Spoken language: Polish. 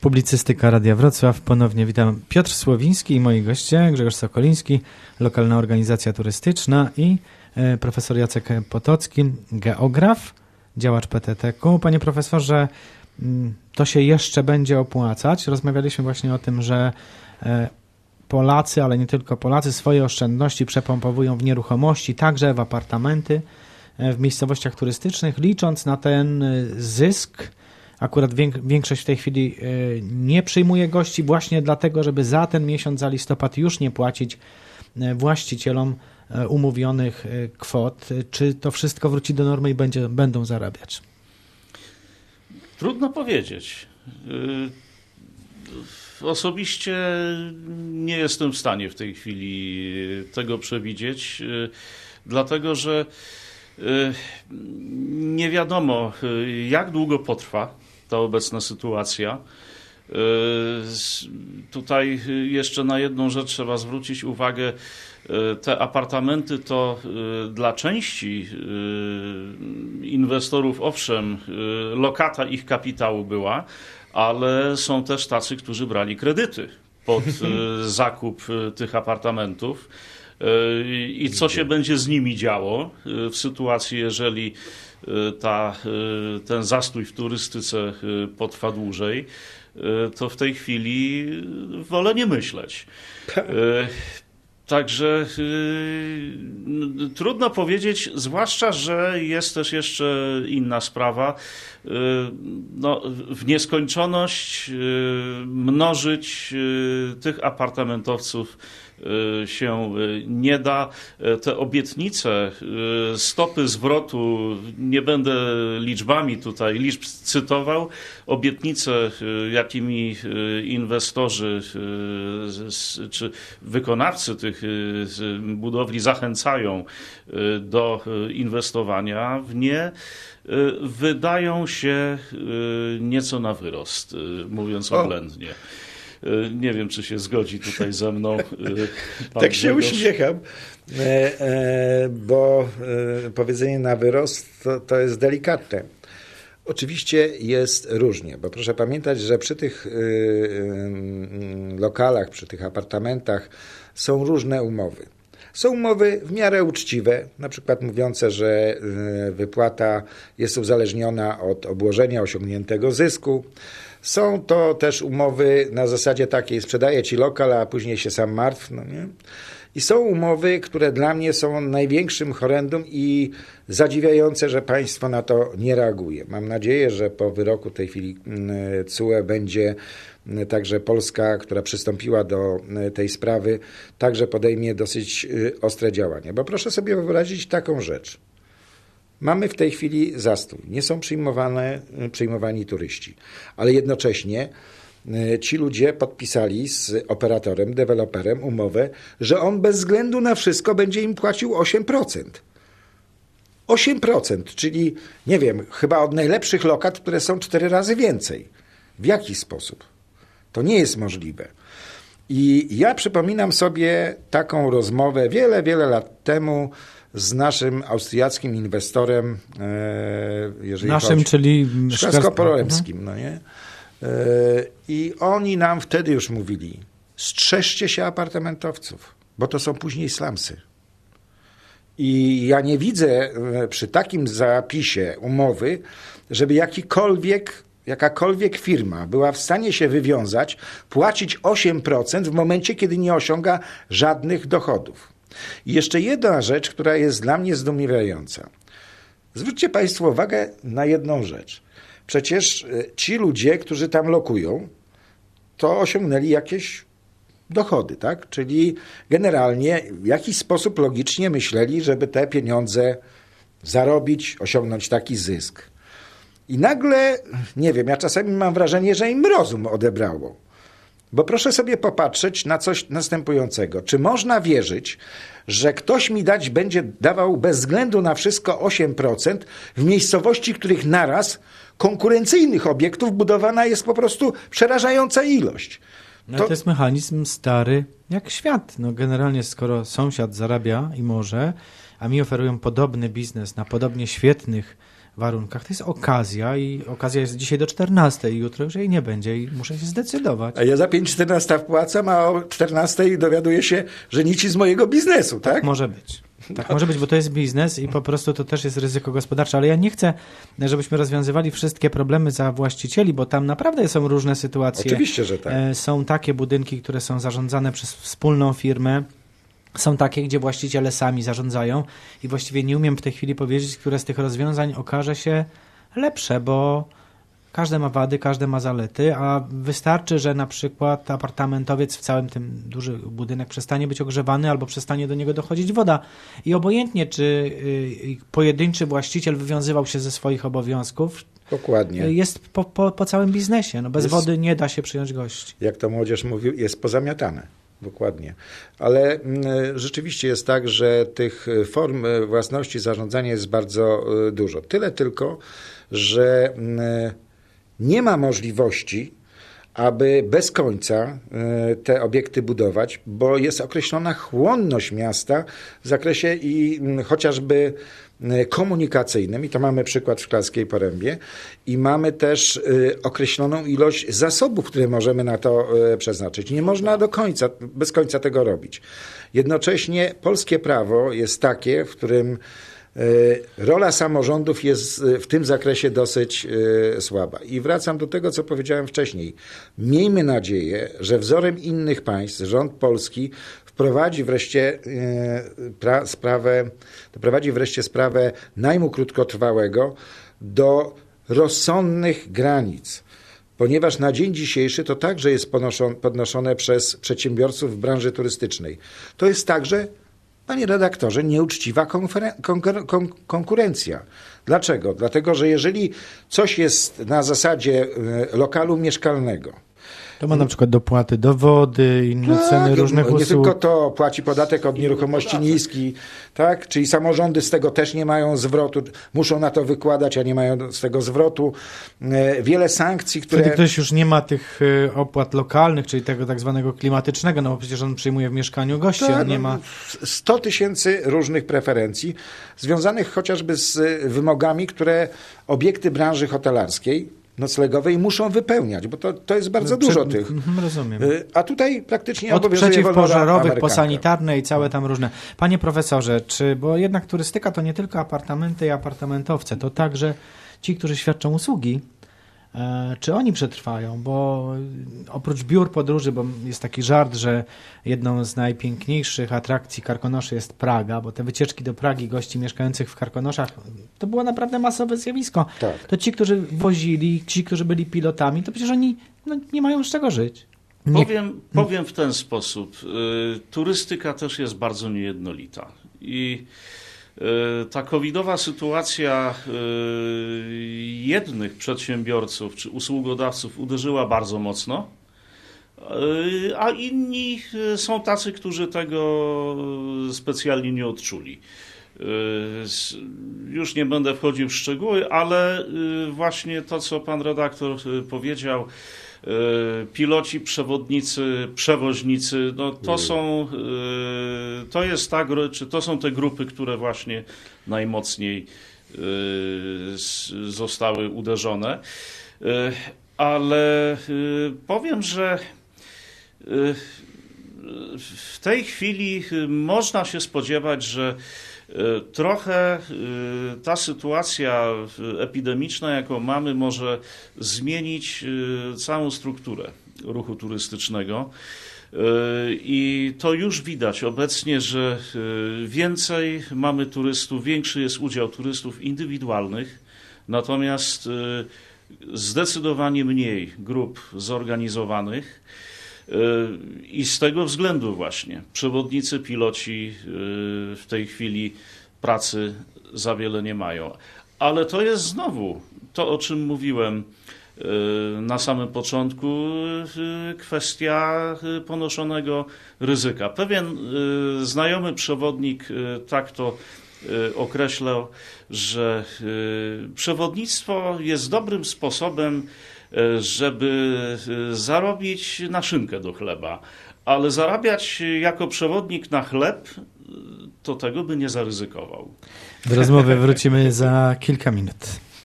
Publicystyka Radia Wrocław. Ponownie witam Piotr Słowiński i moi goście, Grzegorz Sokoliński, lokalna organizacja turystyczna i e, profesor Jacek Potocki, geograf, działacz PTTK. Panie profesorze, mm, to się jeszcze będzie opłacać. Rozmawialiśmy właśnie o tym, że e, Polacy, ale nie tylko Polacy, swoje oszczędności przepompowują w nieruchomości, także w apartamenty e, w miejscowościach turystycznych, licząc na ten zysk Akurat większość w tej chwili e, nie przyjmuje gości właśnie dlatego, żeby za ten miesiąc, za listopad już nie płacić e, właścicielom e, umówionych kwot. Czy to wszystko wróci do normy i będzie, będą zarabiać? Trudno powiedzieć. Osobiście nie jestem w stanie w tej chwili tego przewidzieć, dlatego że nie wiadomo, jak długo potrwa ta obecna sytuacja. E, tutaj jeszcze na jedną rzecz trzeba zwrócić uwagę. Te apartamenty to dla części inwestorów, owszem, lokata ich kapitału była, ale są też tacy, którzy brali kredyty pod zakup tych apartamentów. I co się będzie z nimi działo w sytuacji, jeżeli Y, ta, y, ten zastój w turystyce y, potrwa dłużej, to w tej chwili wolę nie myśleć. Tak. Także yy, trudno powiedzieć, zwłaszcza, że jest też jeszcze inna sprawa. Yy, no, w nieskończoność yy, mnożyć tych apartamentowców Y, się y, nie da. Y, te obietnice, stopy zwrotu, nie będę liczbami tutaj liczb cytował, obietnice, jakimi inwestorzy czy wykonawcy tych budowli zachęcają do inwestowania w nie, wydają się nieco na wyrost, mówiąc oględnie. E, nie wiem, czy się zgodzi tutaj ze mną. E, tak się Grzegorz. uśmiecham, e, bo powiedzenie na wyrost to, to jest delikatne. Oczywiście jest różnie, bo proszę pamiętać, że przy tych lokalach, przy tych apartamentach są różne umowy. Są umowy w miarę uczciwe, na przykład mówiące, że wypłata jest uzależniona od obłożenia osiągniętego zysku. Są to też umowy na zasadzie takiej, sprzedaję ci lokal, a później się sam martw, no nie? I są umowy, które dla mnie są największym horrendum i zadziwiające, że państwo na to nie reaguje. Mam nadzieję, że po wyroku tej chwili mm, CUE będzie mm, także Polska, która przystąpiła do mm, tej sprawy, także podejmie dosyć y, ostre działania. Bo proszę sobie wyobrazić taką rzecz. Mamy w tej chwili zastój. Nie są przyjmowane, przyjmowani turyści, ale jednocześnie ci ludzie podpisali z operatorem, deweloperem umowę, że on bez względu na wszystko będzie im płacił 8%. 8%, czyli nie wiem, chyba od najlepszych lokat, które są cztery razy więcej. W jaki sposób? To nie jest możliwe. I ja przypominam sobie taką rozmowę wiele, wiele lat temu z naszym austriackim inwestorem, e, jeżeli Naszym, chodzi, czyli Szklarsko-Poremskim, no nie? E, I oni nam wtedy już mówili, strzeżcie się apartamentowców, bo to są później slamsy. I ja nie widzę e, przy takim zapisie umowy, żeby jakikolwiek, jakakolwiek firma była w stanie się wywiązać, płacić 8% w momencie, kiedy nie osiąga żadnych dochodów. I jeszcze jedna rzecz, która jest dla mnie zdumiewająca. Zwróćcie Państwo uwagę na jedną rzecz. Przecież e, ci ludzie, którzy tam lokują, to osiągnęli jakieś dochody, tak? Czyli generalnie w jakiś sposób logicznie myśleli, żeby te pieniądze zarobić, osiągnąć taki zysk. I nagle, nie wiem, ja czasami mam wrażenie, że im rozum odebrało. Bo proszę sobie popatrzeć na coś następującego. Czy można wierzyć, że ktoś mi dać będzie dawał bez względu na wszystko 8% w miejscowości, których naraz konkurencyjnych obiektów budowana jest po prostu przerażająca ilość? No to... to jest mechanizm stary jak świat. No generalnie skoro sąsiad zarabia i może, a mi oferują podobny biznes na podobnie świetnych warunkach. To jest okazja i okazja jest dzisiaj do 14 i jutro już jej nie będzie i muszę się zdecydować. A ja za 5,14 wpłacam, a o 14 dowiaduję się, że nic z mojego biznesu, tak? Może być. Tak może być, bo to jest biznes i po prostu to też jest ryzyko gospodarcze, ale ja nie chcę, żebyśmy rozwiązywali wszystkie problemy za właścicieli, bo tam naprawdę są różne sytuacje. Oczywiście, że tak. E, Są takie budynki, które są zarządzane przez wspólną firmę. Są takie, gdzie właściciele sami zarządzają i właściwie nie umiem w tej chwili powiedzieć, które z tych rozwiązań okaże się lepsze, bo każde ma wady, każde ma zalety, a wystarczy, że na przykład apartamentowiec w całym tym duży budynek przestanie być ogrzewany albo przestanie do niego dochodzić woda. I obojętnie, czy y, pojedynczy właściciel wywiązywał się ze swoich obowiązków, Dokładnie. y, jest po, po, po całym biznesie. No bez Jest- wody nie da się przyjąć gości. jak to młodzież mówi, jest pozamiatane. Dokładnie. Ale mm, rzeczywiście jest tak, że tych y, form y, własności zarządzania jest bardzo y, dużo. Tyle tylko, że mm, nie ma możliwości, aby bez końca y, te obiekty budować, bo jest określona chłonność miasta w zakresie i chociażby komunikacyjnym, i to mamy przykład w Szklarskiej Porębie, i mamy też y, określoną ilość zasobów, które możemy na to y, przeznaczyć. Nie można do końca, bez końca tego robić. Jednocześnie polskie prawo jest takie, w którym rola samorządów jest y, w tym zakresie dosyć y, słaba. I wracam do tego, co powiedziałem wcześniej. Miejmy nadzieję, że wzorem innych państw rząd polski wprowadzi wreszcie pra, sprawę, doprowadzi wreszcie sprawę najmu krótkotrwałego do rozsądnych granic. Ponieważ na dzień dzisiejszy to także jest podnoszone przez przedsiębiorców w branży turystycznej. To jest także, panie redaktorze, nieuczciwa konkurencja. Dlaczego? Dlatego, że jeżeli coś jest na zasadzie e, lokalu mieszkalnego, To ma na przykład dopłaty do wody, inne tak, ceny różnych nie usług. tylko to, płaci podatek od nieruchomości niski, tak? Czyli samorządy z tego też nie mają zwrotu, muszą na to wykładać, a nie mają z tego zwrotu. E, Wiele sankcji, które... Wtedy ktoś już nie ma tych y, opłat lokalnych, czyli tego tak zwanego klimatycznego, no bo przecież on przyjmuje w mieszkaniu gości, Tak, a nie ma... 100 tysięcy różnych preferencji, związanych chociażby z wymogami, które obiekty branży hotelarskiej, noclegowej muszą wypełniać, bo to, to jest bardzo Przed- dużo tych. Mhm, Rozumiem. Y, A tutaj praktycznie Od przeciwpożarowych po sanitarne i całe tam różne. Panie profesorze, czy, bo jednak turystyka to nie tylko apartamenty i apartamentowce, to także ci, którzy świadczą usługi, czy oni przetrwają? Bo oprócz biur podróży, bo jest taki żart, że jedną z najpiękniejszych atrakcji Karkonoszy jest Praga, bo te wycieczki do Pragi gości mieszkających w Karkonoszach to było naprawdę masowe zjawisko. Tak. To ci, którzy wozili, ci, którzy byli pilotami, to przecież oni no, nie mają z czego żyć. Nie Powiem, powiem w ten sposób. Y, Turystyka też jest bardzo niejednolita. I ta covidowa sytuacja y, jednych przedsiębiorców czy usługodawców uderzyła bardzo mocno, y, a inni są tacy, którzy tego specjalnie nie odczuli. Już nie będę wchodził w szczegóły, ale właśnie to, co pan redaktor powiedział, piloci, przewodnicy, przewoźnicy, no to są, y, to jest ta, czy to są te grupy, które właśnie najmocniej y, zostały uderzone. Y, Ale y, powiem, że y, w tej chwili y, można się spodziewać, że y, trochę y, ta sytuacja y, epidemiczna, jaką mamy, może zmienić całą strukturę ruchu turystycznego. I to już widać obecnie, że więcej mamy turystów, większy jest udział turystów indywidualnych, natomiast zdecydowanie mniej grup zorganizowanych. I z tego względu właśnie przewodnicy, piloci y, w tej chwili pracy za wiele nie mają. Ale to jest znowu to, o czym mówiłem y, na samym początku, y, kwestia ponoszonego ryzyka. Pewien znajomy przewodnik tak to określał, że przewodnictwo jest dobrym sposobem żeby e, zarobić na szynkę do chleba. Ale zarabiać jako przewodnik na chleb, e, to tego by nie zaryzykował. Do rozmowy wrócimy za kilka minut.